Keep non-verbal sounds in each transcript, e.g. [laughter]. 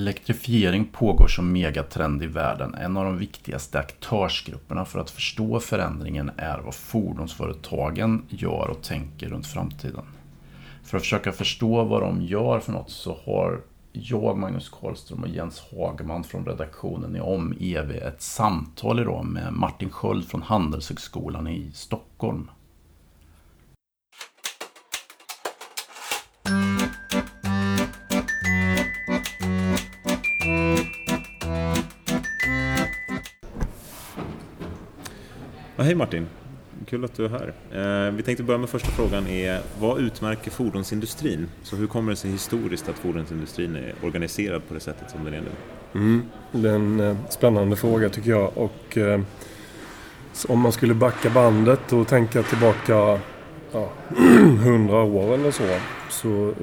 Elektrifiering pågår som megatrend i världen. En av de viktigaste aktörsgrupperna för att förstå förändringen är vad fordonsföretagen gör och tänker runt framtiden. För att försöka förstå vad de gör för något så har jag, Magnus Karlström och Jens Hagman från redaktionen i Om EV ett samtal idag med Martin Sköld från Handelshögskolan i Stockholm. Ja, hej Martin! Kul att du är här. Eh, vi tänkte börja med första frågan. Är, vad utmärker fordonsindustrin? Så hur kommer det sig historiskt att fordonsindustrin är organiserad på det sättet som den är nu? Mm, det är en eh, spännande fråga tycker jag. Och, eh, om man skulle backa bandet och tänka tillbaka ja, [clears throat] 100 år eller så, så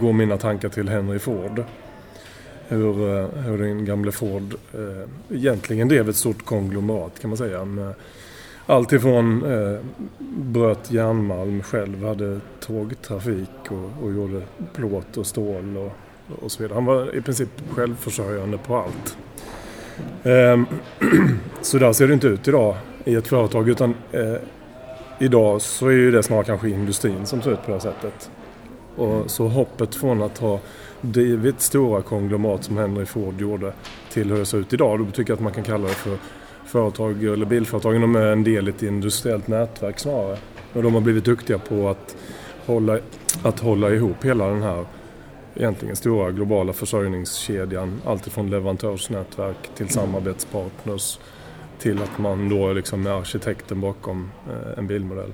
går mina tankar till Henry Ford. Hur, eh, hur den gamle Ford eh, egentligen drev ett stort konglomerat kan man säga. Med, Alltifrån eh, bröt järnmalm själv, hade tågtrafik och, och gjorde plåt och stål och, och så vidare. Han var i princip självförsörjande på allt. Eh, [clears throat] så där ser det inte ut idag i ett företag utan eh, idag så är ju det snarare kanske industrin som ser ut på det här sättet. Och så hoppet från att ha drivit stora konglomerat som Henry Ford gjorde till hur det ser ut idag, då tycker jag att man kan kalla det för företag eller bilföretagen de är en del i ett industriellt nätverk snarare. Och de har blivit duktiga på att hålla, att hålla ihop hela den här egentligen stora globala försörjningskedjan. Alltifrån leverantörsnätverk till samarbetspartners till att man då liksom är arkitekten bakom eh, en bilmodell.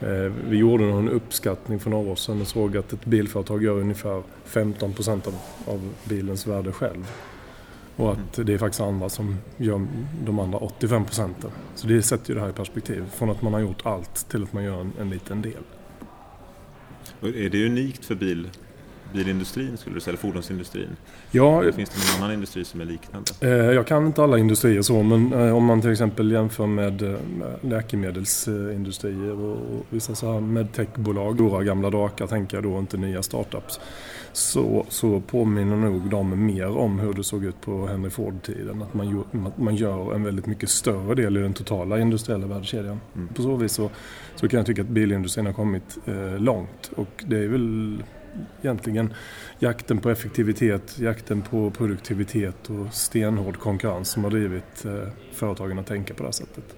Eh, vi gjorde en uppskattning för några år sedan och såg att ett bilföretag gör ungefär 15 procent av, av bilens värde själv. Och att det är faktiskt andra som gör de andra 85 procenten. Så det sätter ju det här i perspektiv. Från att man har gjort allt till att man gör en, en liten del. Är det unikt för bil, bilindustrin, skulle du säga, eller fordonsindustrin? Ja, Finns det någon annan industri som är liknande? Eh, jag kan inte alla industrier så, men eh, om man till exempel jämför med eh, läkemedelsindustrier och vissa så här medtechbolag, stora gamla drakar, tänker jag då, inte nya startups så, så påminner nog de mer om hur det såg ut på Henry Ford-tiden. Att man, att man gör en väldigt mycket större del i den totala industriella värdekedjan. Mm. På så vis så, så kan jag tycka att bilindustrin har kommit eh, långt och det är väl egentligen jakten på effektivitet, jakten på produktivitet och stenhård konkurrens som har drivit eh, företagen att tänka på det här sättet.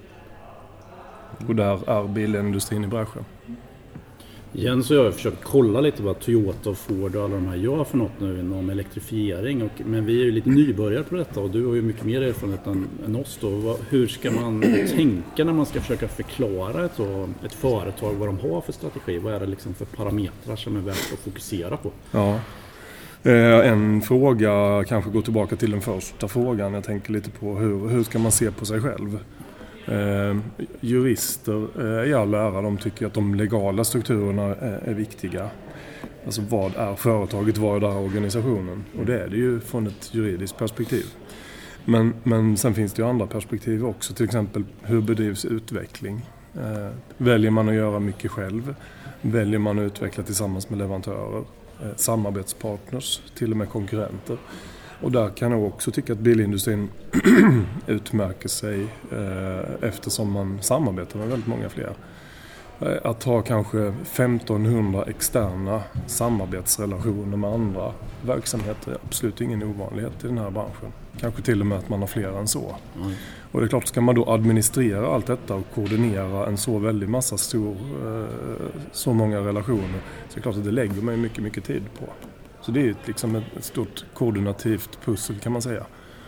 Och där är bilindustrin i bräschen. Jens och jag har försökt kolla lite vad Toyota och Ford och alla de här gör för något nu inom elektrifiering. Och, men vi är ju lite nybörjare på detta och du har ju mycket mer erfarenhet än, än oss då. Hur ska man tänka när man ska försöka förklara ett, ett företag vad de har för strategi? Vad är det liksom för parametrar som är värt att fokusera på? Ja. Eh, en fråga kanske går tillbaka till den första frågan. Jag tänker lite på hur, hur ska man se på sig själv? Eh, jurister eh, i all ära, de tycker att de legala strukturerna är, är viktiga. Alltså vad är företaget, vad är organisationen? Och det är det ju från ett juridiskt perspektiv. Men, men sen finns det ju andra perspektiv också, till exempel hur bedrivs utveckling? Eh, väljer man att göra mycket själv? Väljer man att utveckla tillsammans med leverantörer? Eh, samarbetspartners, till och med konkurrenter? Och där kan jag också tycka att bilindustrin [clears throat] utmärker sig eh, eftersom man samarbetar med väldigt många fler. Eh, att ha kanske 1500 externa samarbetsrelationer med andra verksamheter är absolut ingen ovanlighet i den här branschen. Kanske till och med att man har fler än så. Mm. Och det är klart, ska man då administrera allt detta och koordinera en så väldig massa stor, eh, så många relationer så är det klart att det lägger man mycket, mycket tid på. Så det är liksom ett stort koordinativt pussel kan man säga.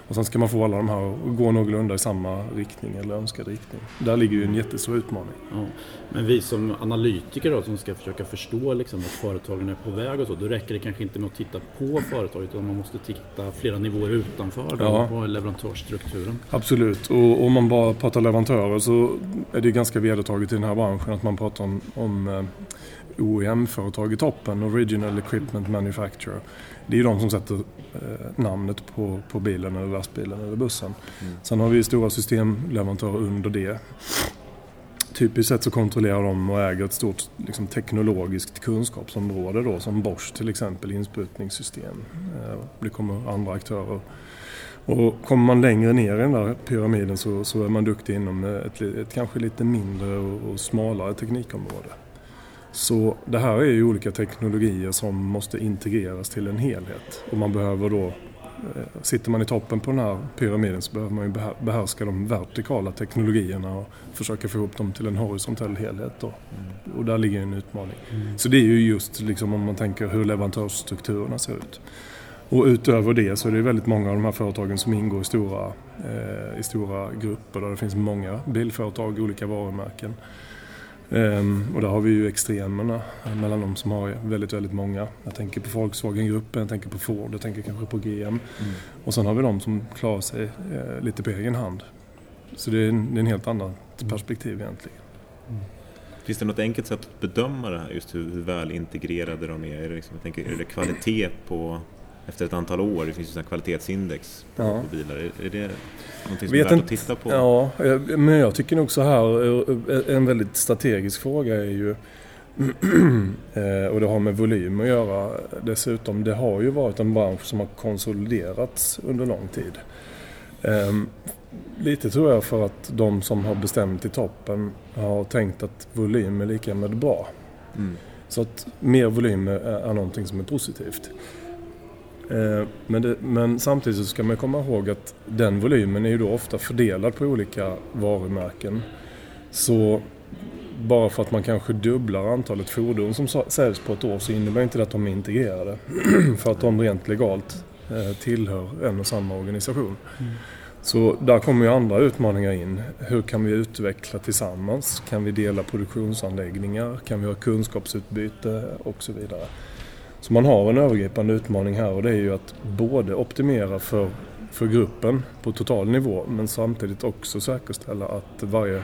Och sen ska man få alla de här att gå någorlunda i samma riktning eller önskad riktning. Där ligger ju en jättestor utmaning. Ja. Men vi som analytiker då, som ska försöka förstå liksom att företagen är på väg och så, då räcker det kanske inte med att titta på företaget utan man måste titta flera nivåer utanför då, ja. på leverantörsstrukturen. Absolut, och om man bara pratar leverantörer så är det ganska vedertaget i den här branschen att man pratar om, om eh, OEM-företag i toppen, Original Equipment Manufacturer. Det är de som sätter eh, namnet på, på bilen eller lastbilen eller bussen. Mm. Sen har vi stora systemleverantörer under det. typiskt sett så kontrollerar de och äger ett stort liksom, teknologiskt kunskapsområde då som Bosch till exempel, insprutningssystem. Eh, det kommer andra aktörer. Och kommer man längre ner i den där pyramiden så, så är man duktig inom ett, ett kanske lite mindre och, och smalare teknikområde. Så det här är ju olika teknologier som måste integreras till en helhet. Och man behöver då, eh, sitter man i toppen på den här pyramiden så behöver man ju behärska de vertikala teknologierna och försöka få ihop dem till en horisontell helhet. Då. Mm. Och där ligger en utmaning. Mm. Så det är ju just liksom om man tänker hur leverantörsstrukturerna ser ut. Och utöver det så är det väldigt många av de här företagen som ingår i stora, eh, i stora grupper där det finns många bilföretag, olika varumärken. Um, och där har vi ju extremerna mellan de som har väldigt, väldigt många. Jag tänker på Volkswagen-gruppen, jag tänker på Ford, jag tänker kanske på GM. Mm. Och sen har vi de som klarar sig eh, lite på egen hand. Så det är en, det är en helt annat mm. perspektiv egentligen. Mm. Finns det något enkelt sätt att bedöma det här, just hur, hur väl integrerade de är? Är det, liksom, jag tänker, är det kvalitet på efter ett antal år. Det finns ju kvalitetsindex på, ja. på bilar. Är, är det någonting som Vet är värt att titta på? Ja, men jag tycker nog så här. Eh, en väldigt strategisk fråga är ju [clears throat] eh, och det har med volym att göra dessutom. Det har ju varit en bransch som har konsoliderats under lång tid. Ehm, lite tror jag för att de som har bestämt i toppen har tänkt att volym är lika med bra. Mm. Så att mer volym är, är någonting som är positivt. Eh, men, det, men, samtidigt så ska man komma ihåg att den volymen är ju då ofta fördelad på olika varumärken. Så bara för att man kanske dubblar antalet fordon som säljs på ett år så innebär inte det att de är integrerade. [clears throat] för att de rent legalt eh, tillhör en och samma organisation. Mm. Så där kommer ju andra utmaningar in. Hur kan vi utveckla tillsammans? Kan vi dela produktionsanläggningar? Kan vi ha kunskapsutbyte? Och så vidare. Så man har en övergripande utmaning här och det är ju att både optimera för, för gruppen på total nivå men samtidigt också säkerställa att varje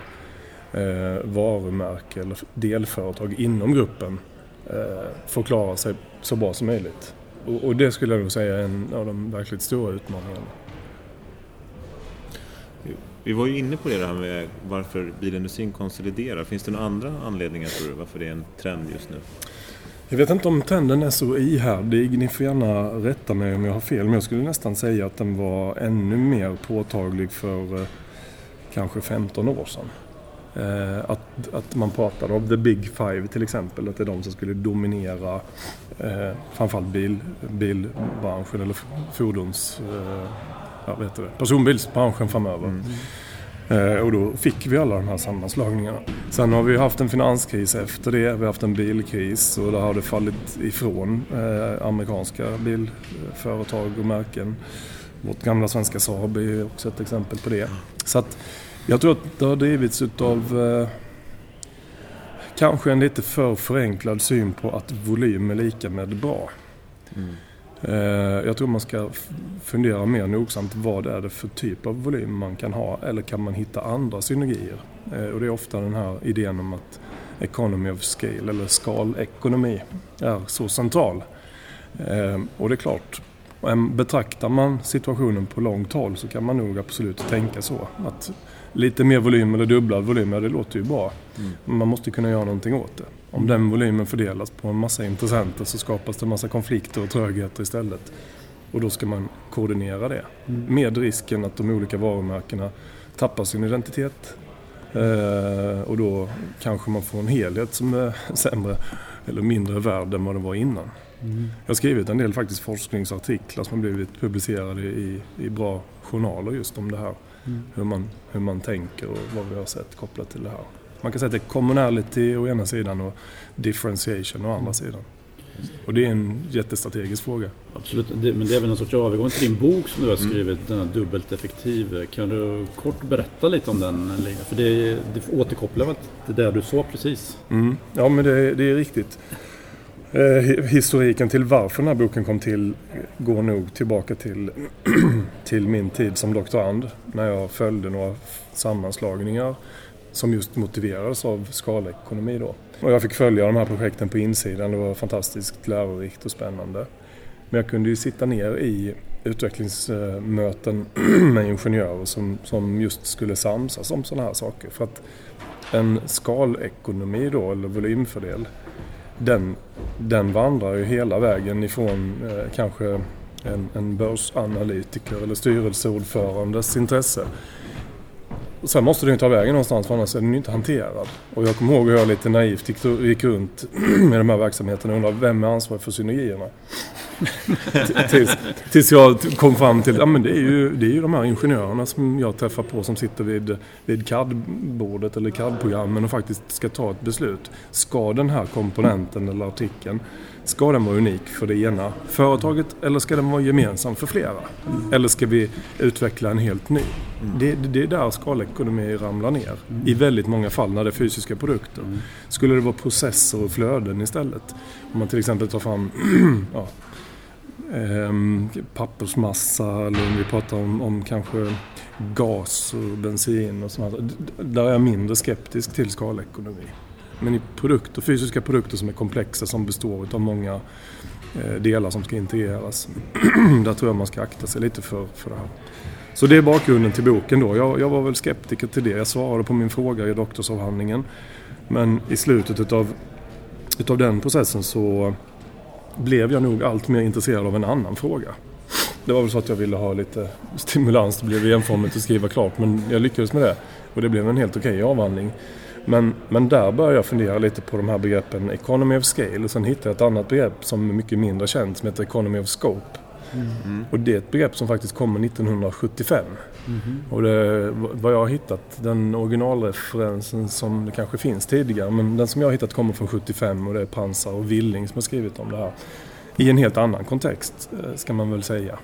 eh, varumärke eller delföretag inom gruppen eh, får klara sig så bra som möjligt. Och, och det skulle jag nog säga är en av de verkligt stora utmaningarna. Vi var ju inne på det här med varför bilindustrin konsoliderar. Finns det några andra anledningar tror du varför det är en trend just nu? Jag vet inte om trenden är så ihärdig. Ni får gärna rätta mig om jag har fel. Men jag skulle nästan säga att den var ännu mer påtaglig för eh, kanske 15 år sedan. Eh, att, att man pratade om the big five till exempel. Att det är de som skulle dominera eh, framförallt bil, bilbranschen eller fordons... Eh, ja, vet det, personbilsbranschen framöver. Mm. Eh, och då fick vi alla de här sammanslagningarna. Sen har vi haft en finanskris efter det, vi har haft en bilkris och där har det fallit ifrån eh, amerikanska bilföretag och märken. Vårt gamla svenska Saab är också ett exempel på det. Så att jag tror att det har drivits utav eh, kanske en lite för förenklad syn på att volym är lika med bra. Mm. Eh, jag tror man ska fundera mer nogsamt vad är det för typ av volym man kan ha eller kan man hitta andra synergier? Eh, och det är ofta den här idén om att economy of scale eller skalekonomi är så central. Eh, och det är klart, betraktar man situationen på långt håll så kan man nog absolut tänka så. Att lite mer volym eller dubblad volym, ja det låter ju bra. Mm. Men man måste kunna göra någonting åt det. Om den volymen fördelas på en massa intressenter så skapas det en massa konflikter och trögheter istället. Och då ska man koordinera det. Mm. Med risken att de olika varumärkena tappar sin identitet. Eh, och då kanske man får en helhet som är [laughs] sämre eller mindre värd än vad den var innan. Mm. Jag har skrivit en del faktiskt forskningsartiklar som har blivit publicerade i, i bra journaler just om det här. Mm. Hur, man, hur man tänker och vad vi har sett kopplat till det här. Man kan säga att det är commonality å ena sidan och differentiation å andra sidan. Och det är en jättestrategisk fråga. Absolut, men det är väl en sorts övergång till din bok som du har mm. skrivit, mm. den här dubbelt effektiv. Kan du kort berätta lite om den? För det, det återkopplar väl till det du sa precis? Mm. Ja, men det, det är riktigt. Eh, historiken till varför den här boken kom till går nog tillbaka till, [clears throat] till min tid som doktorand. När jag följde några sammanslagningar som just motiverades av skalekonomi då. Och jag fick följa de här projekten på insidan. Det var fantastiskt lärorikt och spännande. Men jag kunde ju sitta ner i utvecklingsmöten [clears throat] med ingenjörer som, som just skulle samsas om sådana här saker. För att en skalekonomi då, eller volymfördel, den, den vandrar ju hela vägen ifrån eh, kanske en, en börsanalytiker eller styrelseordförandes intresse. Sen måste den ju ta vägen någonstans för annars är den ju inte hanterad. Och jag kommer ihåg hur jag lite naivt gick, gick runt [clears throat] med de här verksamheterna och undrade vem är ansvarig för synergierna? [laughs] tills, tills jag kom fram till att ja, det, är ju, det är ju de här ingenjörerna som jag träffar på som sitter vid, vid CAD-bordet eller CAD-programmen och faktiskt ska ta ett beslut. Ska den här komponenten eller artikeln Ska den vara unik för det ena företaget eller ska den vara gemensam för flera? Eller ska vi utveckla en helt ny? Det, det är där skalekonomi ramlar ner. I väldigt många fall när det är fysiska produkter. Skulle det vara processer och flöden istället? Om man till exempel tar fram [clears throat] ja, Ehm, pappersmassa eller om vi pratar om, om kanske gas och bensin och sånt. Där är jag mindre skeptisk till skalekonomi. Men i produkter, fysiska produkter som är komplexa som består av många eh, delar som ska integreras. [clears throat] där tror jag man ska akta sig lite för, för det här. Så det är bakgrunden till boken då. Jag, jag var väl skeptiker till det. Jag svarade på min fråga i doktorsavhandlingen. Men i slutet utav, utav den processen så blev jag nog allt mer intresserad av en annan fråga. Det var väl så att jag ville ha lite stimulans. Det blev enformigt att skriva klart men jag lyckades med det. Och det blev en helt okej okay avhandling. Men, men där började jag fundera lite på de här begreppen Economy of Scale och sen hittade jag ett annat begrepp som är mycket mindre känt som heter Economy of Scope. Mm. Och det är ett begrepp som faktiskt kommer 1975. Mm. Och det, vad jag har hittat, den originalreferensen som det kanske finns tidigare, men den som jag har hittat kommer från 75 och det är Pansar och Willing som har skrivit om det här. I en helt annan kontext, eh, ska man väl säga.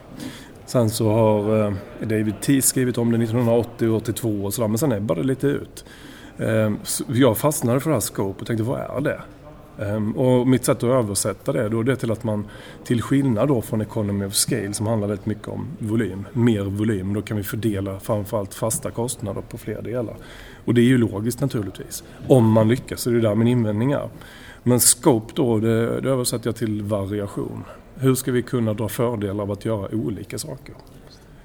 Sen så har eh, David T skrivit om det 1980 och 82 och sådär, men sen ebbade det lite ut. Ehm, jag fastnade för det här scope och tänkte, vad är det? Ehm, och mitt sätt att översätta det då är det till att man till skillnad då från Economy of Scale som handlar väldigt mycket om volym, mer volym, då kan vi fördela framförallt fasta kostnader på fler delar. Och det är ju logiskt naturligtvis. Om man lyckas, så är det där min invändning är. Men scope då, det, det översätter jag till variation. Hur ska vi kunna dra fördelar av att göra olika saker?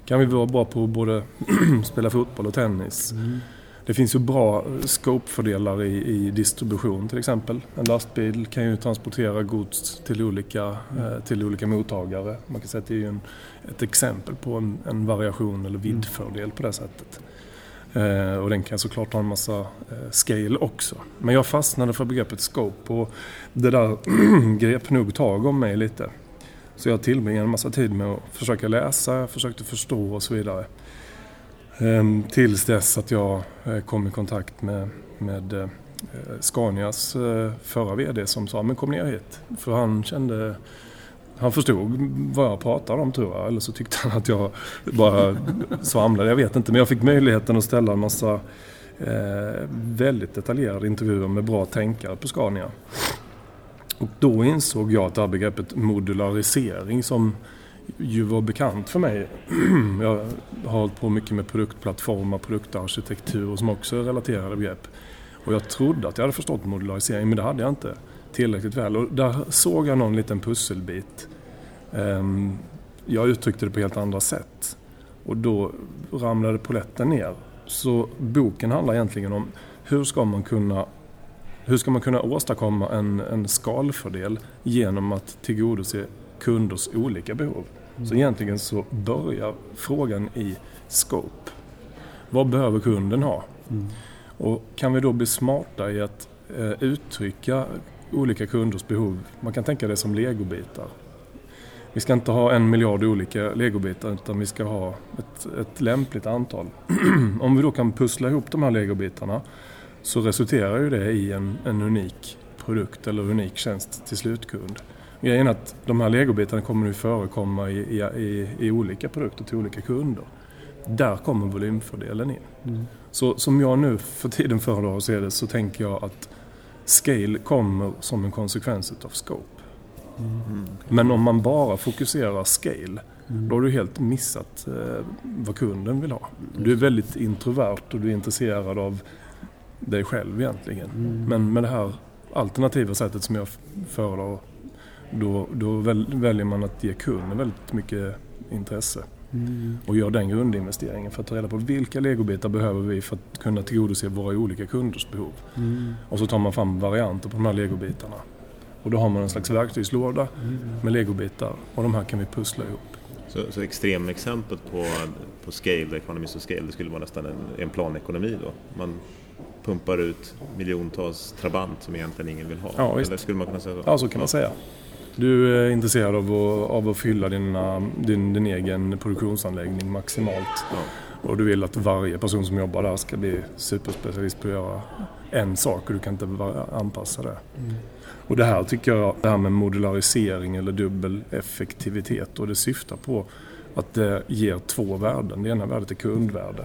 Kan vi vara bra på både [clears throat] spela fotboll och tennis? Mm det finns ju bra scopefördelar i, i distribution till exempel. En lastbil kan ju transportera gods till olika, eh, till olika mottagare. Man kan säga att det är en, ett exempel på en, en variation eller viddfördel på det sättet. Eh, och den kan såklart ha en massa eh, scale också. Men jag fastnade för begreppet scope och det där [clears throat] grep nog tag om mig lite. Så jag tillbringade en massa tid med att försöka läsa, försökte förstå och så vidare. Ehm, tills dess att jag eh, kom i kontakt med, med eh, Scanias eh, förra VD som sa men kom ner hit. För han kände han förstod vad jag pratade om tror jag. Eller så tyckte han att jag bara svamlade. Jag vet inte. Men jag fick möjligheten att ställa en massa eh, väldigt detaljerade intervjuer med bra tänkare på Scania. Och då insåg jag att det här begreppet modularisering som ju var bekant för mig. [clears throat] jag har hållit på mycket med produktplattformar, produktarkitektur och som också är relaterade begrepp. Och jag trodde att jag hade förstått modularisering men det hade jag inte tillräckligt väl. Och där såg jag någon liten pusselbit. Ehm, jag uttryckte det på helt andra sätt. Och då ramlade poletten ner. Så boken handlar egentligen om hur ska man kunna hur ska man kunna åstadkomma en, en skalfördel genom att tillgodose kunders olika behov? Så egentligen så börjar frågan i scope. Vad behöver kunden ha? Mm. Och kan vi då bli smarta i att eh, uttrycka olika kunders behov? Man kan tänka det som legobitar. Vi ska inte ha en miljard olika legobitar utan vi ska ha ett, ett lämpligt antal. [clears throat] Om vi då kan pussla ihop de här legobitarna så resulterar ju det i en, en unik produkt eller unik tjänst till slutkund. Grejen är att de här legobitarna kommer nu förekomma i, i, i, i olika produkter till olika kunder. Där kommer volymfördelen in. Mm. Så som jag nu för tiden föredrar att se det så tänker jag att scale kommer som en konsekvens av scope. Mm. Men om man bara fokuserar scale mm. då har du helt missat eh, vad kunden vill ha. Du är väldigt introvert och du är intresserad av dig själv egentligen. Mm. Men med det här alternativa sättet som jag föredrar då, då väljer man att ge kunden väldigt mycket intresse. Mm. Och gör den grundinvesteringen för att ta reda på vilka legobitar behöver vi för att kunna tillgodose våra olika kunders behov. Mm. Och så tar man fram varianter på de här legobitarna. Och då har man en slags verktygslåda mm. med legobitar och de här kan vi pussla ihop. Så, så extremexemplet på, på scale, economies of scale, det skulle vara nästan en, en planekonomi då? Man pumpar ut miljontals trabant som egentligen ingen vill ha? Ja. Eller skulle man kunna säga så? Ja, så kan man säga. Du är intresserad av att, av att fylla dina, din, din egen produktionsanläggning maximalt. Ja. Och du vill att varje person som jobbar där ska bli superspecialist på att göra en sak och du kan inte anpassa det. Mm. Och det här tycker jag, det här med modularisering eller dubbel effektivitet och det syftar på att det ger två värden. Det ena värdet är kundvärde.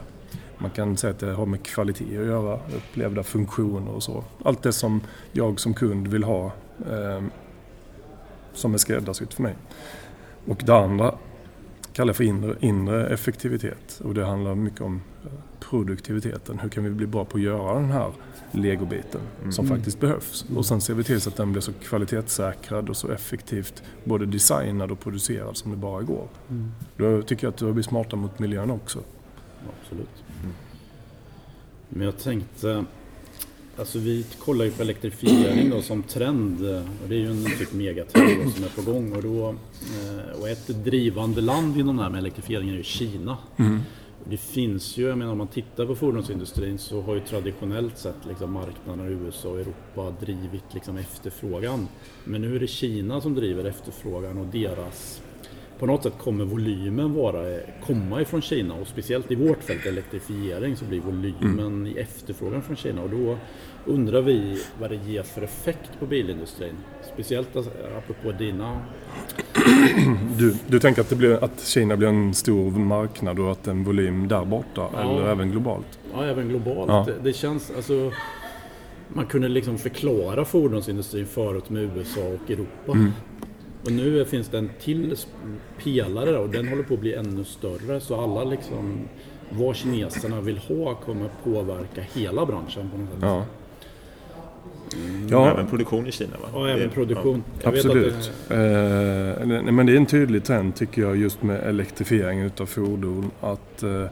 Man kan säga att det har med kvalitet att göra, upplevda funktioner och så. Allt det som jag som kund vill ha eh, som är skräddarsytt för mig. Och det andra kallar jag för inre, inre effektivitet och det handlar mycket om eh, produktiviteten. Hur kan vi bli bra på att göra den här legobiten mm. som faktiskt behövs. Och sen ser vi till så att den blir så kvalitetssäkrad och så effektivt både designad och producerad som det bara går. Mm. Då tycker jag att du blir smartare mot miljön också. Absolut. Mm. Men jag tänkte, alltså vi kollar ju på elektrifiering då som trend och det är ju en typ megatrend som är på gång och, då, eh, och ett drivande land inom det här med elektrifieringen är ju Kina. Mm. Det finns ju, jag menar om man tittar på fordonsindustrin så har ju traditionellt sett liksom marknaderna i USA och Europa drivit liksom efterfrågan. Men nu är det Kina som driver efterfrågan och deras på något sätt kommer volymen vara, komma ifrån Kina och speciellt i vårt fält elektrifiering så blir volymen mm. i efterfrågan från Kina och då undrar vi vad det ger för effekt på bilindustrin. Speciellt alltså, apropå dina... Du, du tänker att, det blir, att Kina blir en stor marknad och att en volym där borta ja. eller även globalt? Ja, även globalt. Ja. Det, det, känns alltså... Man kunde liksom förklara fordonsindustrin förut med USA och Europa. Mm. Och nu finns det en till pelare och den håller på att bli ännu större så alla liksom vad kineserna vill ha kommer påverka hela branschen på något sätt. Ja. Mm, ja. Även produktion i Kina va? Ja, även produktion. Ja. Absolut. Det... Eh, men det är en tydlig trend tycker jag just med elektrifiering utav fordon. Att eh,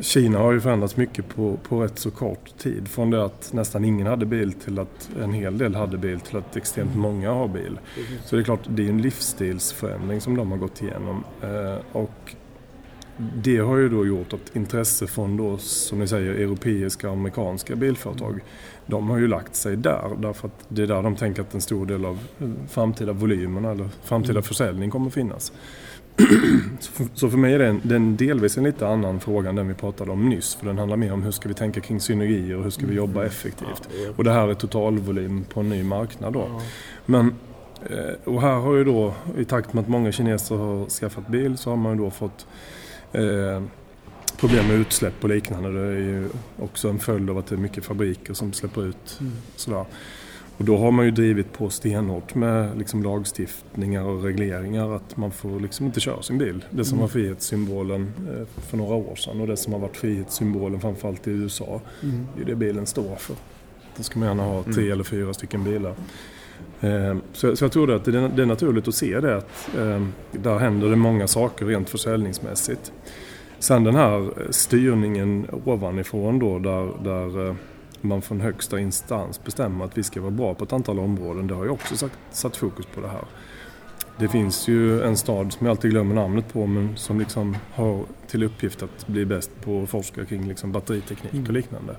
Kina har ju förändrats mycket på, på rätt så kort tid. Från det att nästan ingen hade bil till att en hel del hade bil till att extremt många har bil. Så det är klart, det är en livsstilsförändring som de har gått igenom. Eh, och det har ju då gjort att intresse från då, som ni säger, europeiska och amerikanska bilföretag, de har ju lagt sig där. Därför att det är där de tänker att en stor del av framtida volymerna eller framtida mm. försäljning kommer finnas. [clears throat] Så för mig är det, en, det är delvis en lite annan fråga än den vi pratade om nyss. För den handlar mer om hur ska vi tänka kring synergier och hur ska vi jobba mm. effektivt. Och det här är totalvolym på en ny marknad då. Men, eh, och här har ju då, i takt med att många kineser har skaffat bil, så har man ju då fått eh, problem med utsläpp och liknande. Det är ju också en följd av att det är mycket fabriker som släpper ut mm. sådär. Och då har man ju drivit på stenhårt med liksom lagstiftningar och regleringar att man får liksom inte köra sin bil. Det som mm. var frihetssymbolen eh, för några år sedan och det som har varit frihetssymbolen framförallt i USA. Mm. Det är det bilen står för. Då ska man gärna ha tre mm. eller fyra stycken bilar. Eh, så, jag tror att det är naturligt att se det att eh, där händer det många saker rent försäljningsmässigt. Sen den här styrningen ovanifrån då där, där man från högsta instans bestämmer att vi ska vara bra på ett antal områden. Det har ju också satt, satt fokus på det här. Det finns ju en stad som jag alltid glömmer namnet på men som liksom har till uppgift att bli bäst på att forska kring liksom batteriteknik och mm. liknande.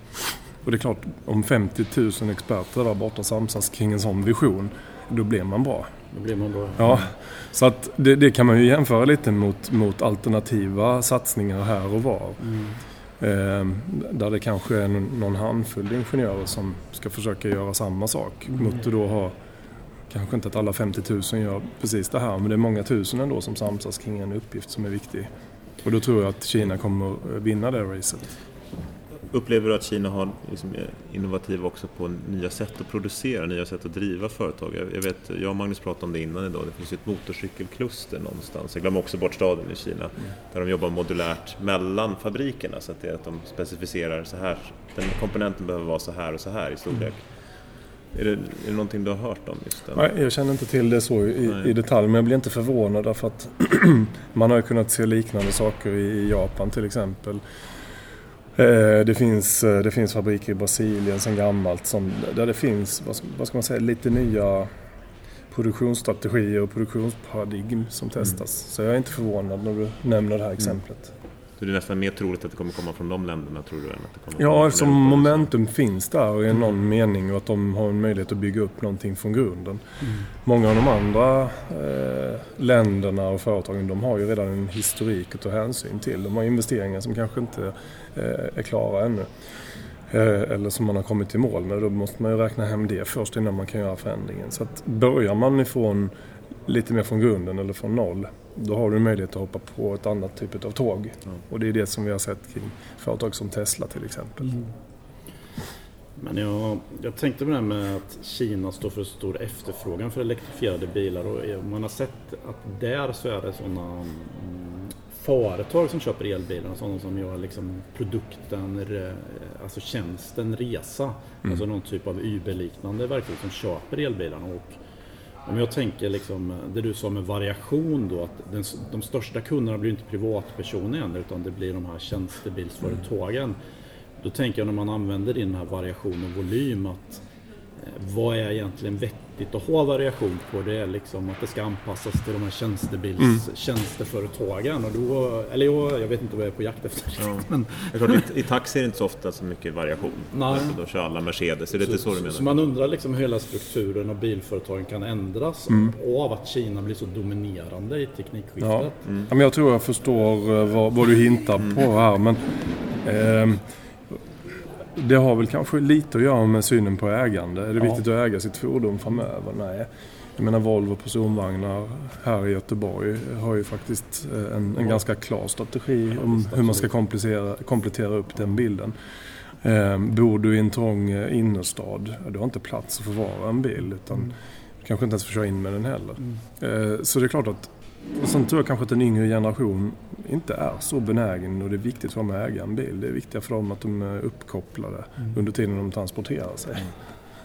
Och det är klart, om 50 000 experter där borta samsas kring en sån vision, då blir man bra. Då blir man bra. Ja, så att det, det kan man ju jämföra lite mot, mot alternativa satsningar här och var. Mm. Eh, där det kanske är någon handfull ingenjörer som ska försöka göra samma sak. Mm. Mot att då ha, kanske inte att alla 50 000 gör precis det här, men det är många tusen ändå som samsas kring en uppgift som är viktig. Och då tror jag att Kina kommer vinna det racet. Upplever du att Kina har liksom innovativ också på nya sätt att producera, nya sätt att driva företag? Jag, vet, jag och Magnus pratade om det innan idag, det finns ju ett motorcykelkluster någonstans. Jag glömmer också bort staden i Kina. Mm. Där de jobbar modulärt mellan fabrikerna så att, det är att de specificerar så här, den komponenten behöver vara så här och så här i storlek. Är det, är det någonting du har hört om just det? Nej, jag känner inte till det så i, i detalj, men jag blir inte förvånad därför att [clears throat] man har ju kunnat se liknande saker i Japan till exempel. Eh, det finns, eh, det finns fabriker i Brasilien sedan gammalt som, där det finns, vad ska man säga, lite nya produktionsstrategier och produktionsparadigm som testas. Mm. Så jag är inte förvånad när du nämner det här exemplet. Så det är nästan mer troligt att det kommer komma från de länderna tror du? Än att det kommer ja, eftersom momentum finns där i någon mm. mening och att de har en möjlighet att bygga upp någonting från grunden. Mm. Många av de andra eh, länderna och företagen de har ju redan en historik att ta hänsyn till. De har investeringar som kanske inte eh, är klara ännu. Eh, eller som man har kommit till mål med. Då måste man ju räkna hem det först innan man kan göra förändringen. Så att börjar man ifrån lite mer från grunden eller från noll då har du möjlighet att hoppa på ett annat typ av tåg. Mm. Och det är det som vi har sett kring företag som Tesla till exempel. Mm. Men jag, jag tänkte på det här med att Kina står för stor efterfrågan för elektrifierade bilar och man har sett att där så är det sådana mm, företag som köper elbilar, sådana som gör liksom produkten, alltså tjänsten resa. Mm. Alltså någon typ av Uber-liknande verktyg som köper elbilarna. Och om jag tänker liksom, det du sa med variation då, att den, de största kunderna blir inte privatpersoner än, utan det blir de här tjänstebilsföretagen. Då tänker jag när man använder den här variation och volym att eh, vad är egentligen vettigt att ha variation på? Det är liksom att det ska anpassas till de här tjänstebils, mm. tjänsteföretagen. Och då, eller jag, jag vet inte vad jag är på jakt efter ja. men... I, I taxi är det inte så ofta så mycket variation. Nej. Alltså, då kör alla Mercedes, är det så, inte så du menar? Så man undrar liksom hur hela strukturen av bilföretagen kan ändras mm. av att Kina blir så dominerande i teknikskiftet. Ja. Mm. Ja, men jag tror jag förstår eh, vad, vad du hintar mm. på här. Men, eh, det har väl kanske lite att göra med synen på ägande. Är det ja. viktigt att äga sitt fordon framöver? Nej. Jag menar Volvo personvagnar här i Göteborg har ju faktiskt eh, en, en ganska klar strategi om hur man ska komplettera upp den bilden. Eh, bor du i en trång eh, innerstad, du har inte plats att förvara en bil utan mm. du kanske inte ens får köra in med den heller. Mm. Eh, så det är klart att sen tror jag kanske att en yngre generation inte är så benägen och det är viktigt för dem att äga en bil. Det är viktigt för dem att de är uppkopplade mm. under tiden de transporterar sig. Mm.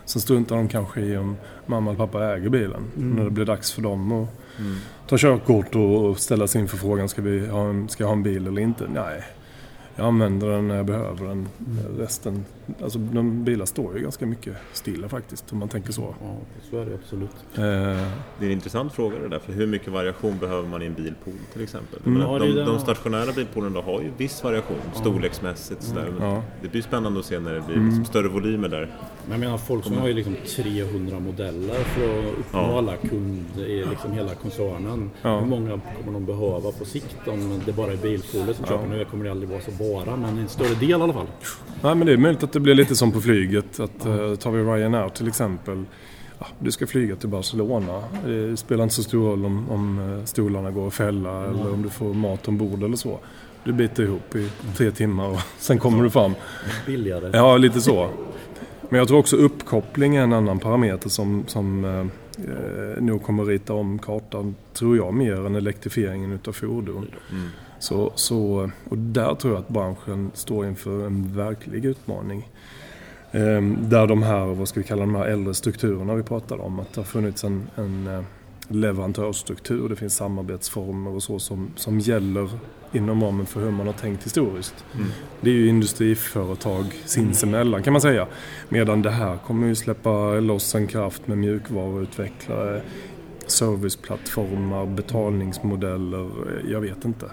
Sen struntar de kanske i om mamma eller pappa äger bilen. Mm. När det blir dags för dem att mm. ta körkort och ställa sig inför frågan ska, vi ha en, ska jag ha en bil eller inte? Nej, jag använder den när jag behöver den. Mm. Resten, alltså de bilar står ju ganska mycket stilla faktiskt om man tänker så. Ja, så är det absolut. Eh. Det är en intressant fråga det där, för hur mycket variation behöver man i en bilpool till exempel? Mm. Ja, de, de, stationära bilpoolerna har ju viss variation ja. storleksmässigt. Sådär. Mm. Ja. Det blir spännande att se när det blir mm. liksom större volymer där. Men jag menar folk som har ju liksom 300 modeller för att uppnå ja. alla kunder i liksom hela koncernen. Hur många kommer de behöva på sikt om det bara är bilpooler som köper? Nu kommer det aldrig vara så bara, men en större del i alla fall. Nej, men det är möjligt att det blir lite som på flyget. Att, uh, tar vi Ryanair till exempel. Ja, du ska flyga till Barcelona. Det spelar inte så stor roll om, om eh, stolarna går att fälla mm. eller om du får mat ombord eller så. Du biter ihop i tre timmar och [laughs] sen kommer du fram. Billigare. Ja, lite så. Men jag tror också uppkoppling är en annan parameter som, som eh, eh nog kommer rita om kartan, tror jag, mer än elektrifieringen utav fordon. Mm. Så, så, och där tror jag att branschen står inför en verklig utmaning. Ehm, där de här, vad ska vi kalla de här äldre strukturerna vi pratade om, att det har funnits en, en eh, leverantörsstruktur, det finns samarbetsformer och så som, som gäller inom ramen för hur man har tänkt historiskt. Mm. Det är ju industriföretag sinsemellan kan man säga. Medan det här kommer ju släppa loss en kraft med mjukvaruutvecklare, serviceplattformar, betalningsmodeller, jag vet inte.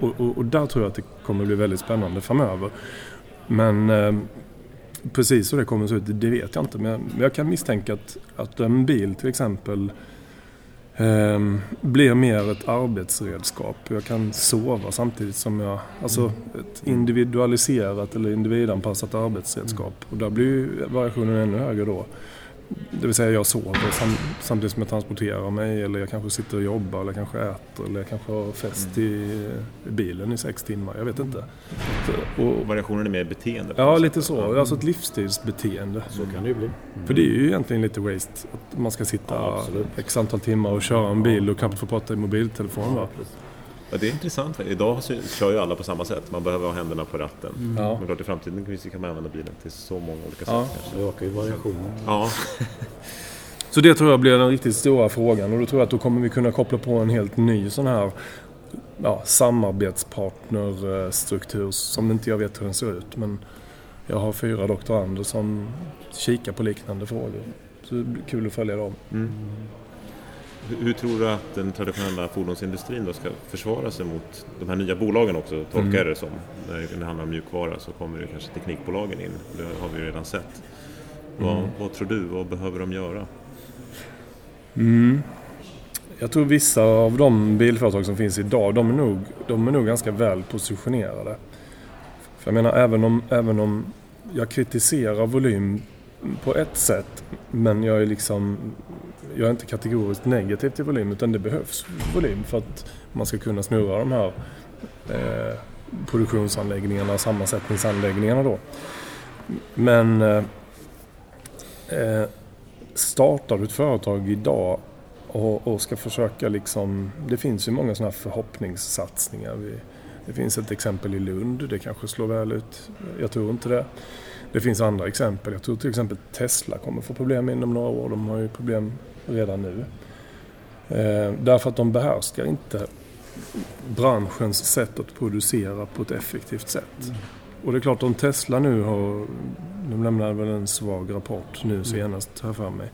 Och, och, och, där tror jag att det kommer bli väldigt spännande framöver. Men eh, precis hur det kommer att se ut, det vet jag inte. Men jag kan misstänka att, att en bil till exempel eh, blir mer ett arbetsredskap. Jag kan sova samtidigt som jag... Alltså mm. ett individualiserat eller individanpassat arbetsredskap. Och där blir variationen ännu högre då. Det vill säga jag sover samtidigt som jag transporterar mig eller jag kanske sitter och jobbar eller kanske äter eller jag kanske har fest mm. i, bilen i sex timmar. Jag vet inte. Och, Variationen är mer beteende? Ja, lite så. Mm. Alltså ett livsstilsbeteende. Så kan det ju bli. Mm. För det är ju egentligen lite waste. Att man ska sitta ja, x antal timmar och köra en bil och knappt få prata i mobiltelefon. Va? Ja, det är intressant. Idag kör ju alla på samma sätt. Man behöver ha händerna på ratten. Mm. Ja. Men klart i framtiden kan man använda bilen till så många olika sätt. Ja. Kanske. Det ökar ju variationen. Ja, [laughs] Så det tror jag blir den riktigt stora frågan och då tror jag att då kommer vi kunna koppla på en helt ny sån här ja, samarbetspartnerstruktur som inte jag vet hur den ser ut. Men jag har fyra doktorander som kikar på liknande frågor. Så det blir kul att följa dem. Mm. Hur, tror du att den traditionella fordonsindustrin då ska försvara sig mot de här nya bolagen också, tolkar Mm. jag det som. När det handlar om mjukvara så kommer det kanske teknikbolagen in. Det har vi ju redan sett. Vad, Mm. vad tror du? Vad behöver de göra? Mm. Jag tror vissa av de bilföretag som finns idag, de är nog, de är nog ganska väl positionerade. För jag menar, även om, även om jag kritiserar volym på ett sätt, men jag är liksom jag är inte kategoriskt negativ till volym, utan det behövs volym för att man ska kunna snurra de här eh, produktionsanläggningarna, sammansättningsanläggningarna då. Men eh, eh, startar du ett företag idag och, och ska försöka liksom... Det finns ju många sådana här förhoppningssatsningar. Vi, det finns ett exempel i Lund, det kanske slår väl ut. Jag tror inte det. Det finns andra exempel. Jag tror till exempel Tesla kommer få problem inom några år. De har ju problem redan nu. Eh, därför att de behärskar inte branschens sätt att producera på ett effektivt sätt. Och det är klart om Tesla nu har... De lämnade väl en svag rapport nu senast, har jag för mig.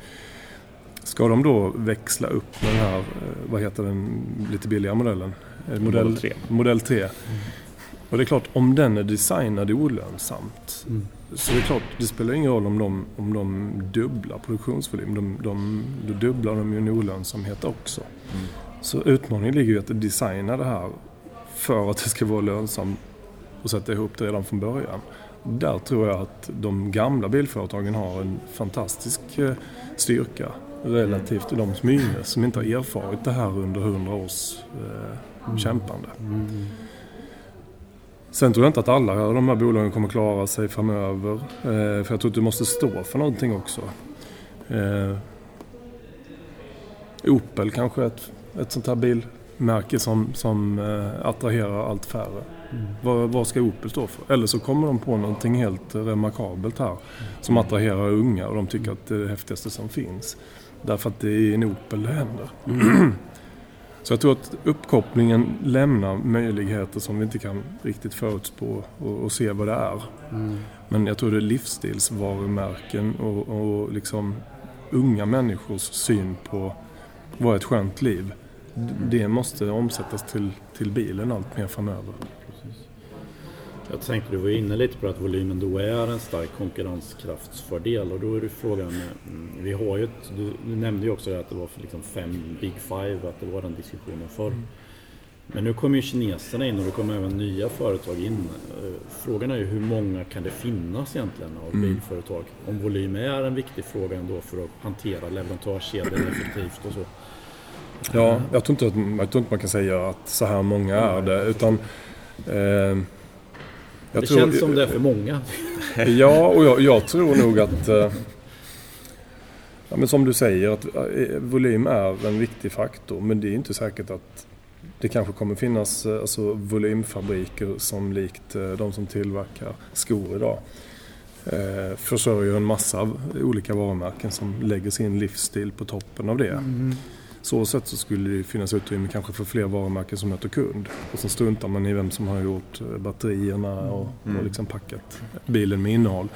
Ska de då växla upp med den här, eh, vad heter den, lite billigare modellen? Eh, Model 3. Modell 3. Och det är klart, om den är designad olönsamt Mm. Så det är klart, det spelar ingen roll om de, om de dubblar produktionsvolym. De, de, då dubblar de ju en olönsamhet också. Mm. Så utmaningen ligger ju att designa det här för att det ska vara lönsamt och sätta ihop det redan från början. Där tror jag att de gamla bilföretagen har en fantastisk eh, styrka relativt till de som är yngre, som inte har erfarit det här under hundra års eh, kämpande. Mm. Sen tror jag inte att alla de här bolagen kommer klara sig framöver. Eh, för jag tror att du måste stå för någonting också. Eh, Opel kanske är ett, ett sånt här bilmärke som, som eh, attraherar allt färre. Mm. Vad, vad ska Opel stå för? Eller så kommer de på någonting helt remarkabelt här som attraherar unga och de tycker att det är det häftigaste som finns. Därför att det är en Opel det händer. Så jag tror att uppkopplingen lämnar möjligheter som vi inte kan riktigt förutspå och, och se vad det är. Mm. Men jag tror det är livsstilsvarumärken och, och liksom unga människors syn på vad ett skönt liv. D- Det måste omsättas till, till bilen allt mer framöver. Jag tänkte du var inne lite på att volymen då är en stark konkurrenskraftsfördel och då är det frågan, mm, vi har ju ett, du, nämnde ju också det att det var för liksom fem Big Five, att det var den diskussionen förr. Men nu kommer ju kineserna in och det kommer även nya företag in. Eh, Frågan är ju hur många kan det finnas egentligen av Mm. bilföretag? Om volym är en viktig fråga ändå för att hantera leverantörskedjan effektivt och så. Ja, jag tror, inte jag tror inte man kan säga att så här många är det. Utan, eh, det tror- känns som det är för många. [laughs] Ja, och jag, jag tror nog att... Eh, ja, men som du säger, att eh, volym är en viktig faktor. Men det är inte säkert att det kanske kommer finnas eh, alltså, volymfabriker som likt de som tillverkar skor idag. Försörjer en massa av olika varumärken som lägger sin livsstil på toppen av det. Så sätt så skulle det finnas utrymme kanske för fler varumärken som möter kund. Och så struntar man i vem som har gjort eh, batterierna och, Mm. och liksom packat bilen med innehåll.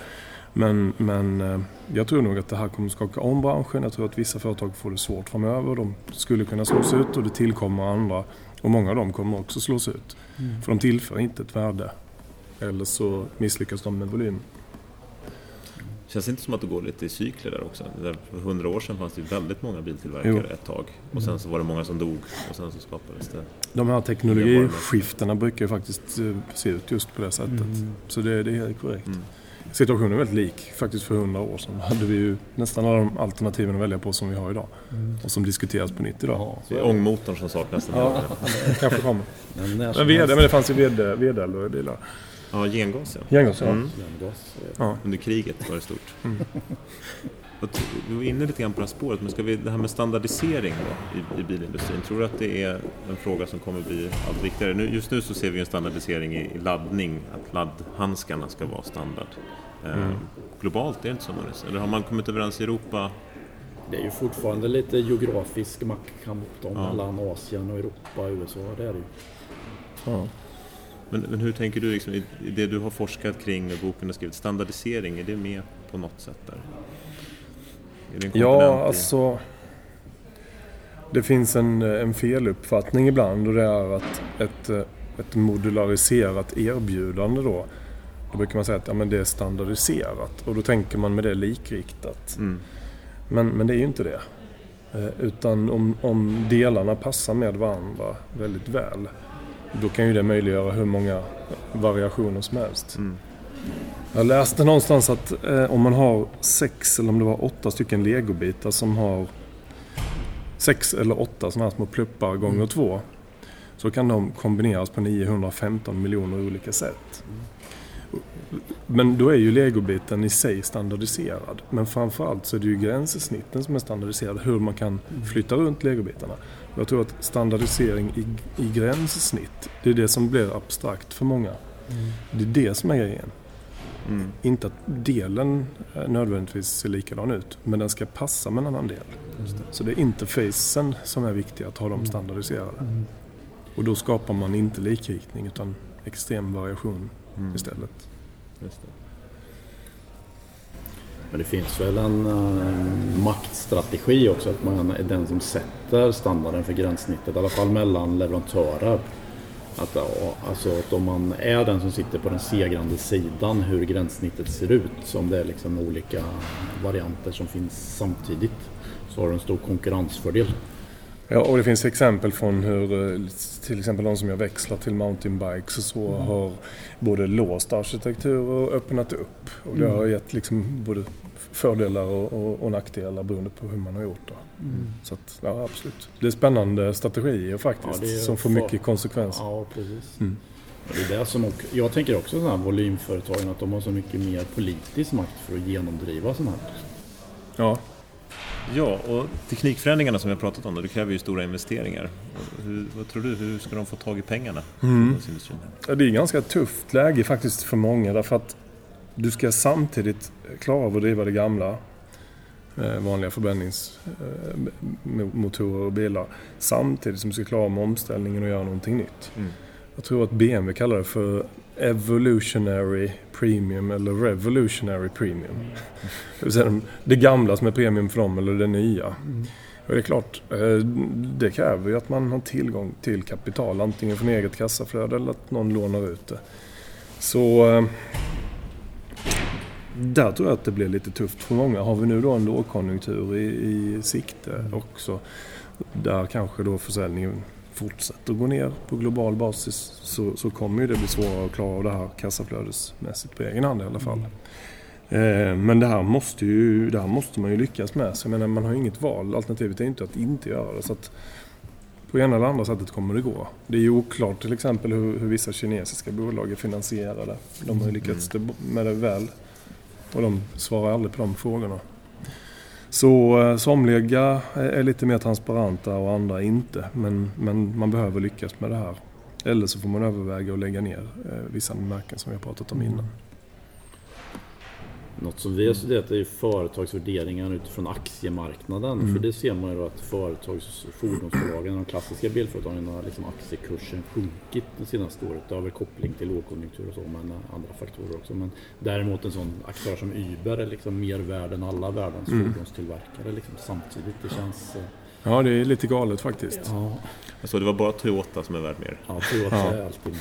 Men, men eh, jag tror nog att det här kommer skaka om branschen. Jag tror att vissa företag får det svårt framöver. De skulle kunna slås ut och det tillkommer andra. Och många av dem kommer också slås ut. För de tillför inte ett värde. Eller så misslyckas de med volym. Känns det inte som att det går lite i cykler där också? Där för hundra år sedan fanns det väldigt många biltillverkare Jo. ett tag. Och sen så var det många som dog och sen så skapades det. De här teknologiskiftena brukar ju faktiskt eh, se ut just på det sättet. Så det, det är helt korrekt. Mm. Situationen är väldigt lik faktiskt för hundra år sedan. Då hade vi ju nästan alla de alternativen att välja på som vi har idag. Och som diskuteras på nytt idag. Ja, Det är ångmotorn som saknas. Ja, kanske kommer. Men Men, helst. men det fanns ju vd, vd bilar. Ja gengas ja. Gengas, ja. Mm. Gengas, ja. Under kriget var det stort. [laughs] Vi var inne lite grann på det här spåret, men ska vi, det här med standardisering då, i, i bilindustrin, tror du att det är en fråga som kommer bli allt viktigare? Nu, just nu så ser vi en standardisering i, i laddning, att laddhandskarna ska vara standard. Eh, mm. globalt är det inte så? Eller har man kommit överens i Europa? Det är ju fortfarande lite geografisk maktkamp ja. mellan Asien och Europa och USA, det är det ju. Ja. Men, men, hur tänker du, liksom, i det du har forskat kring och boken har skrivit, standardisering, är det med på något sätt där? ja, alltså... Det finns en, en feluppfattning ibland och det är att ett, ett modulariserat erbjudande då, då brukar man säga att ja, men det är standardiserat och då tänker man med det likriktat. Mm. Men, men det är ju inte det. Eh, utan om, om delarna passar med varandra väldigt väl då kan ju det möjliggöra hur många variationer som helst. Mm. Jag läste någonstans att eh, om man har sex eller om det var åtta stycken legobitar som har sex eller åtta sådana här små pluppar gånger mm. två. Så kan de kombineras på 915 miljoner olika sätt. Men då är ju legobiten i sig standardiserad. Men framförallt så är det ju gränssnitten som är standardiserade. Hur man kan flytta runt legobitarna. Jag tror att standardisering i, i gränssnitt, det är det som blir abstrakt för många. Mm. Det är det som är grejen. Mm. Inte att delen nödvändigtvis ser likadan ut, men den ska passa med en annan del. Det. Så det är interfacen som är viktig, att ha dem mm. standardiserade. Mm. Och då skapar man inte likriktning utan extrem variation mm. istället. Men det finns väl en uh, maktstrategi också, att man är den som sätter standarden för gränssnittet, i alla fall mellan leverantörer. Att, alltså att om man är den som sitter på den segrande sidan hur gränssnittet ser ut, om det är liksom olika varianter som finns samtidigt, så har du en stor konkurrensfördel. Ja, och det finns exempel från hur eh, till exempel de som gör växlar till mountainbikes och så mm. har både låst arkitektur och öppnat upp. Och det har mm. gett liksom både fördelar och, och, och nackdelar beroende på hur man har gjort det. Mm. Så att, ja absolut. Det är spännande strategier faktiskt ja, som får mycket konsekvenser. Ja, precis. Mm. Det är det som, jag tänker också sådana här volymföretagen att de har så mycket mer politisk makt för att genomdriva sådana här. Ja, Ja, och teknikförändringarna som vi har pratat om, det kräver ju stora investeringar. Hur, vad tror du, hur ska de få tag i pengarna? Mm. Ja, det är ett ganska tufft läge faktiskt för många därför att du ska samtidigt klara av att driva det gamla eh, vanliga förbränningsmotorer och bilar samtidigt som du ska klara av omställningen och göra någonting nytt. Mm. Jag tror att BMW kallar det för Evolutionary Premium eller Revolutionary Premium. Mm. Det gamla som är premium för dem eller det nya. Mm. Och det är klart, eh, det kräver ju att man har tillgång till kapital. Antingen från eget kassaflöde eller att någon lånar ut det. Så eh, där tror jag att det blir lite tufft för många. Har vi nu då en lågkonjunktur i, i sikte också där kanske då försäljningen fortsätter gå ner på global basis så, så kommer ju det bli svårare att klara av det här kassaflödesmässigt på egen hand i alla fall. Mm. men det här, måste ju, det här måste man ju lyckas med. Så jag menar, man har ju inget val. Alternativet är inte att inte göra det. Så att på ena eller andra sättet kommer det gå. Det är ju oklart till exempel hur, hur vissa kinesiska bolag är finansierade. De har ju lyckats mm. med det väl. Och de svarar aldrig på de frågorna. Så eh, somliga är lite mer transparenta och andra inte. Men, men man behöver lyckas med det här. Eller så får man överväga att lägga ner eh, vissa märken som vi har pratat om innan. Något som vi har studerat är företagsvärderingar utifrån aktiemarknaden. Mm. För det ser man ju då att företags fordonsbolagen, de klassiska bilföretagen, har liksom aktiekursen sjunkit det senaste året. Det har väl koppling till lågkonjunktur och så, men andra faktorer också. Men däremot en sån aktör som Uber är liksom mer värd än alla världens mm. fordonstillverkare liksom, samtidigt. Det känns... Eh, ja, det är lite galet faktiskt. Ja. Så det var bara Toyota som är värd mer? Ja, Toyota ja. är alltid med.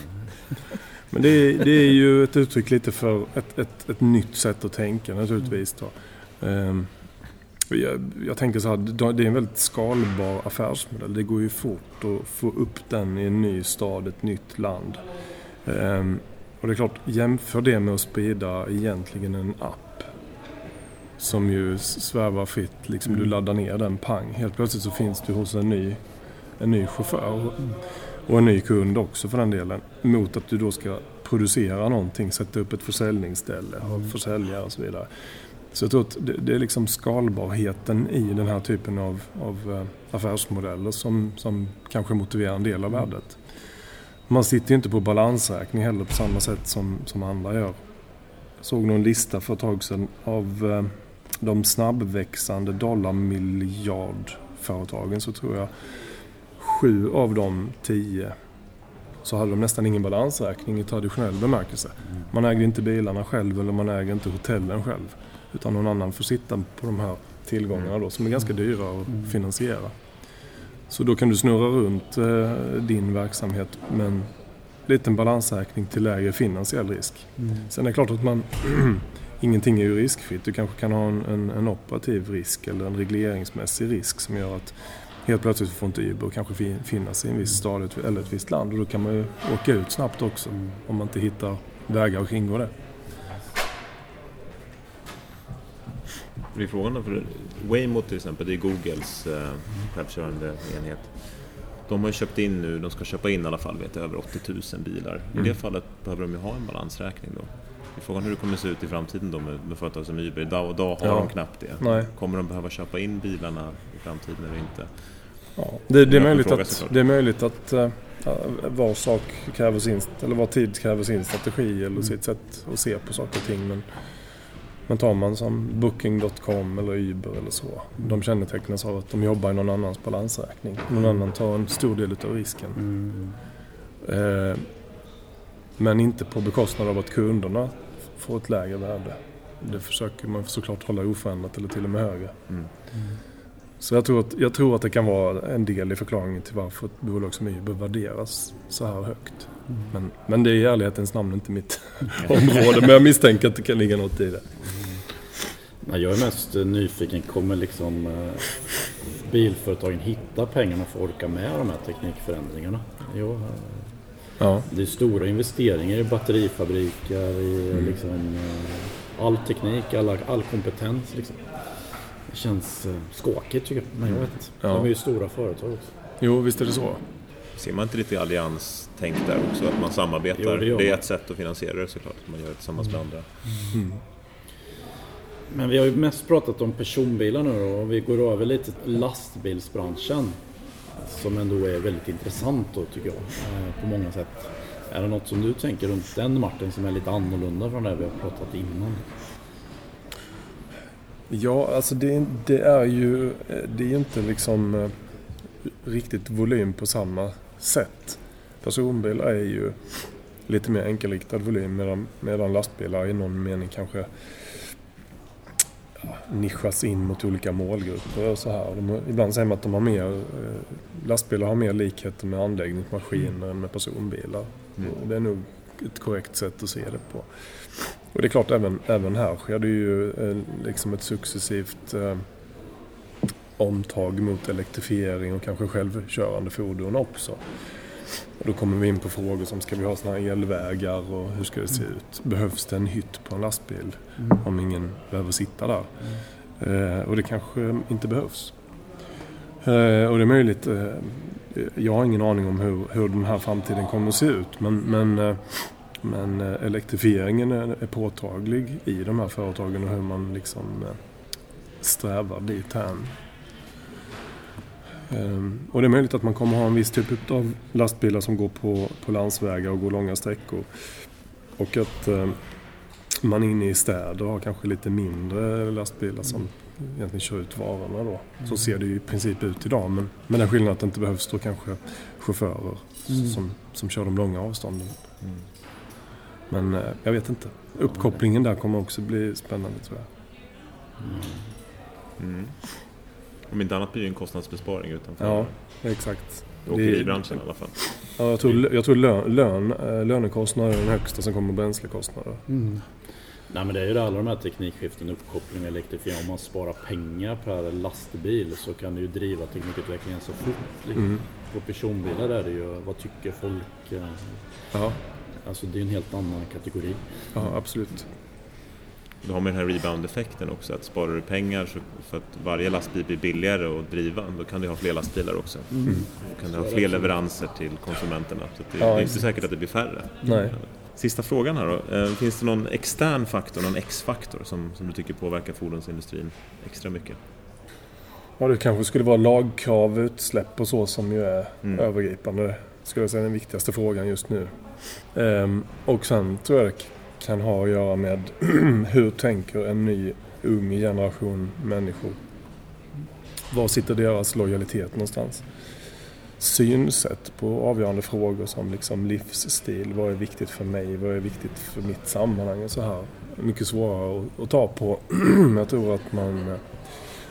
Men det är, det är ju ett uttryck lite för ett, ett, ett nytt sätt att tänka naturligtvis. Då. Um, jag, jag, tänker så här, det är en väldigt skalbar affärsmodell. Det går ju fort att få upp den i en ny stad, ett nytt land. Um, och det är klart, jämför det med att sprida egentligen en app. Som ju svävar fritt, liksom du mm. laddar ner den, pang. Helt plötsligt så finns du hos en ny, en ny chaufför och en ny kund också för den delen. Mot att du då ska producera någonting, sätta upp ett försäljningsställe, ha mm. försäljare och så vidare. Så jag tror att det, det är liksom skalbarheten i den här typen av, av eh, affärsmodeller som, som kanske motiverar en del av värdet. Man sitter ju inte på balansräkning heller på samma sätt som, som andra gör. Jag såg någon lista för ett tag sedan av eh, de snabbväxande dollarmiljardföretagen så tror jag sju av de tio så hade de nästan ingen balansräkning i traditionell bemärkelse. Man äger inte bilarna själv eller man äger inte hotellen själv. Utan någon annan får sitta på de här tillgångarna då, som är ganska dyra att finansiera. Så då kan du snurra runt eh, din verksamhet med en liten balansräkning till lägre finansiell risk. Mm. Sen är det klart att man [clears throat] ingenting är ju riskfritt. Du kanske kan ha en, en, en, operativ risk eller en regleringsmässig risk som gör att helt plötsligt får inte Uber kanske finnas i en viss stad eller ett visst land och då kan man ju åka ut snabbt också mm. om man inte hittar vägar att kringgå det. Det är frågan för Waymo till exempel, det är Googles eh, självkörande enhet. De har ju köpt in nu, de ska köpa in i alla fall, vet jag, över 80 000 bilar. Mm. I det fallet behöver de ju ha en balansräkning då. Det är frågan hur det kommer se ut i framtiden då med, med företag som Uber. Idag, idag har ja. de knappt det. Nej. Kommer de behöva köpa in bilarna i framtiden eller inte? Ja, det, det, är möjligt att, det är möjligt att uh, var sak kräver sin, eller var tid kräver sin strategi eller mm. sitt sätt att se på saker och ting. Men men tar man som Booking.com eller Uber eller så. De kännetecknas av att de jobbar i någon annans balansräkning. Någon annan tar en stor del av risken. Mm. Eh, men inte på bekostnad av att kunderna får ett lägre värde. Det försöker man såklart hålla oförändrat eller till och med högre. Mm. Så jag tror, att, jag tror att det kan vara en del i förklaringen till varför ett bolag som Uber värderas så här högt. Mm. Men, men det är i ärlighetens namn inte mitt [laughs] område. Men jag misstänker att det kan ligga något i det. Mm. Jag är mest nyfiken, kommer liksom eh, bilföretagen hitta pengarna för att orka med de här teknikförändringarna? Jo, eh, ja. Det är stora investeringar i batterifabriker, i mm. liksom, eh, all teknik, all, all kompetens. Liksom. Känns skakigt tycker jag, men jag vet inte. Ja. De är ju stora företag också. Jo, visst är det så. Ser man inte lite allianstänk där också? Att man samarbetar? Jo, det, det, är ett sätt att finansiera det såklart. Man gör det tillsammans mm. med andra. Mm. Men vi har ju mest pratat om personbilar nu då, och vi går över lite till lastbilsbranschen. Som ändå är väldigt intressant då tycker jag, eh, på många sätt. Är det något som du tänker runt den Martin som är lite annorlunda från det vi har pratat innan? Ja, alltså det, det är ju det är inte liksom eh, riktigt volym på samma sätt. Personbilar är ju lite mer enkelriktad volym medan, medan lastbilar i någon mening kanske ja, nischas in mot olika målgrupper och så här. De, ibland säger man att de har mer, eh, lastbilar har mer likheter med anläggningsmaskiner än med personbilar. Mm. Det är nog ett korrekt sätt att se det på. Och det är klart, även, även här sker det ju eh, liksom ett successivt eh, omtag mot elektrifiering och kanske självkörande fordon också. Och då kommer vi in på frågor som ska vi ha såna här elvägar och hur ska det se ut? Behövs det en hytt på en lastbil mm. om ingen behöver sitta där? Mm. Eh, och det kanske inte behövs. Eh, och det är möjligt, eh, jag har ingen aning om hur, hur den här framtiden kommer att se ut men, men, eh, men eh, elektrifieringen är, är påtaglig i de här företagen och hur man liksom eh, strävar dit här. Ehm, och det är möjligt att man kommer ha en viss typ av lastbilar som går på, på landsvägar och går långa sträckor. Och att man inne i städer har kanske lite mindre lastbilar som egentligen kör ut varorna då. Så mm. ser det ju i princip ut idag men med den skillnaden att det inte behövs då kanske chaufförer mm. som, som kör de långa avstånden. Mm. Men eh, jag vet inte. Uppkopplingen där kommer också bli spännande tror jag. Mm. mm. Om inte annat blir det en kostnadsbesparing utanför ja, exakt. åkeribranschen i alla fall. Ja, jag tror, jag tror lön, lön, eh, lönekostnader är den högsta, sen kommer bränslekostnader. Mm. Nej men det är ju det, alla de här teknikskiften, uppkoppling och elektrifiering. Om man sparar pengar per lastbil så kan det ju driva teknikutvecklingen så fort. Liksom. Mm. På personbilar är det ju, vad tycker folk? Ja. Alltså det är en helt annan kategori. Ja, absolut. Du har med den här rebound-effekten också, att sparar du pengar så för att varje lastbil blir billigare att driva, då kan du ha fler lastbilar också. Mm. Då kan du ha fler leveranser till konsumenterna. Så det, ja, det är inte säkert att det blir färre. Nej. Sista frågan här då. Eh, finns det någon extern faktor, någon X-faktor som, som du tycker påverkar fordonsindustrin extra mycket? Ja, det kanske skulle vara lagkrav, utsläpp och så som ju är mm. övergripande. Skulle jag säga den viktigaste frågan just nu. Ehm, och sen tror jag det kan ha att göra med [clears throat] hur tänker en ny ung generation människor? Var sitter deras lojalitet någonstans? Synsätt på avgörande frågor som liksom livsstil. Vad är viktigt för mig? Vad är viktigt för mitt sammanhang? Och så här. Mycket svårare att, att ta på. [clears throat] jag tror att man,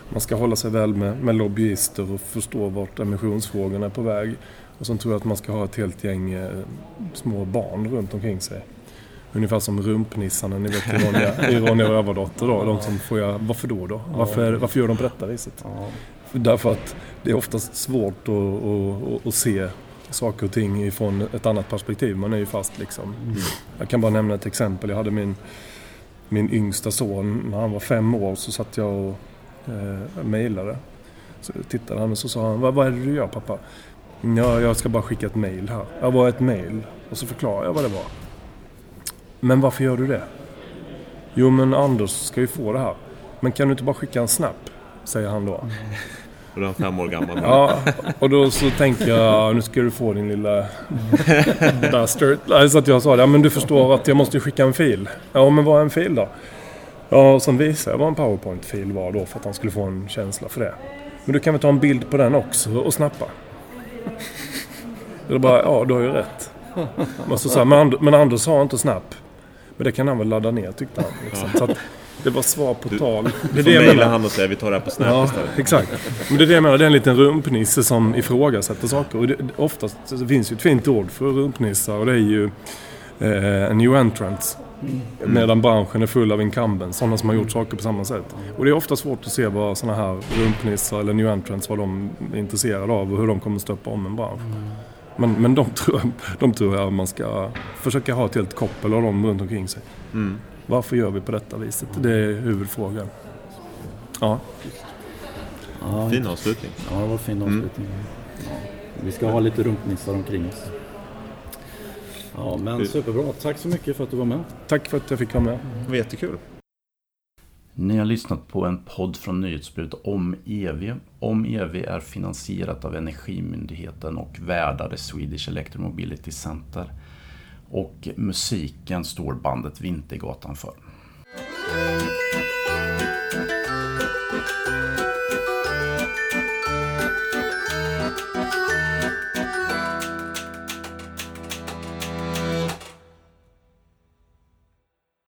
man ska hålla sig väl med, med lobbyister och förstå vart emissionsfrågorna är på väg. Och sen tror jag att man ska ha ett helt gäng eh, små barn runt omkring sig. Ungefär som rumpnissarna, ni vet i Ronja, [laughs] Rövardotter då. De som får jag, varför då då? Varför, varför gör de på detta viset? Därför att det är oftast svårt att, att, att, se saker och ting ifrån ett annat perspektiv. Man är ju fast liksom. Mm. Jag kan bara nämna ett exempel. Jag hade min, min yngsta son, när han var fem år så satt jag och eh, mejlade. Så tittade han och så sa han, vad, vad är det du gör pappa? Ja, jag ska bara skicka ett mejl här. Jag var ett mejl. Och så förklarade jag vad det var. Men varför gör du det? Jo, men Anders ska ju få det här. Men kan du inte bara skicka en snap? Säger han då. Mm. Och är fem år gammal. Ja, och då så tänker jag, nu ska du få din lilla [laughs] bastard. Så att jag sa, ja men du förstår att jag måste skicka en fil. Ja, men vad är en fil då? Ja, och sen visade jag vad en powerpoint-fil var då för att han skulle få en känsla för det. Men du kan väl ta en bild på den också och snappa? Då bara, ja du har ju rätt. Men, så, här, men, men Anders har inte snap. Men det kan han väl ladda ner tyckte han. Liksom. Så att, det var svar på du, tal. Det är det jag menar. han och säga vi tar det här på Snap ja, istället. Exakt. Men det är det jag menar. Det är en liten rumpnisse som ifrågasätter saker. Och det, oftast det finns ju ett fint ord för rumpnissar och det är ju eh, new entrants. Mm. Medan branschen är full av incumbents, sådana som har gjort saker på samma sätt. Och det är ofta svårt att se vad sådana här rumpnissar eller new entrants, vad de är intresserade av och hur de kommer stöpa om en bransch. Mm. Men, men de, tror, de tror jag man ska försöka ha ett helt koppel av dem runt omkring sig. Mm. Varför gör vi på detta viset? Det är huvudfrågan. Ja. ja fin avslutning. Ja, det var fin mm. avslutning. Mm. Ja. Vi ska ha lite rumpnissar omkring oss. Ja, men superbra. Tack så mycket för att du var med. Tack för att jag fick vara med. Det var jättekul. Ni har lyssnat på en podd från nyhetsbrevet om EV. Om EV är finansierat av Energimyndigheten och värdar Swedish Electromobility Center. Och musiken står bandet Vintergatan för.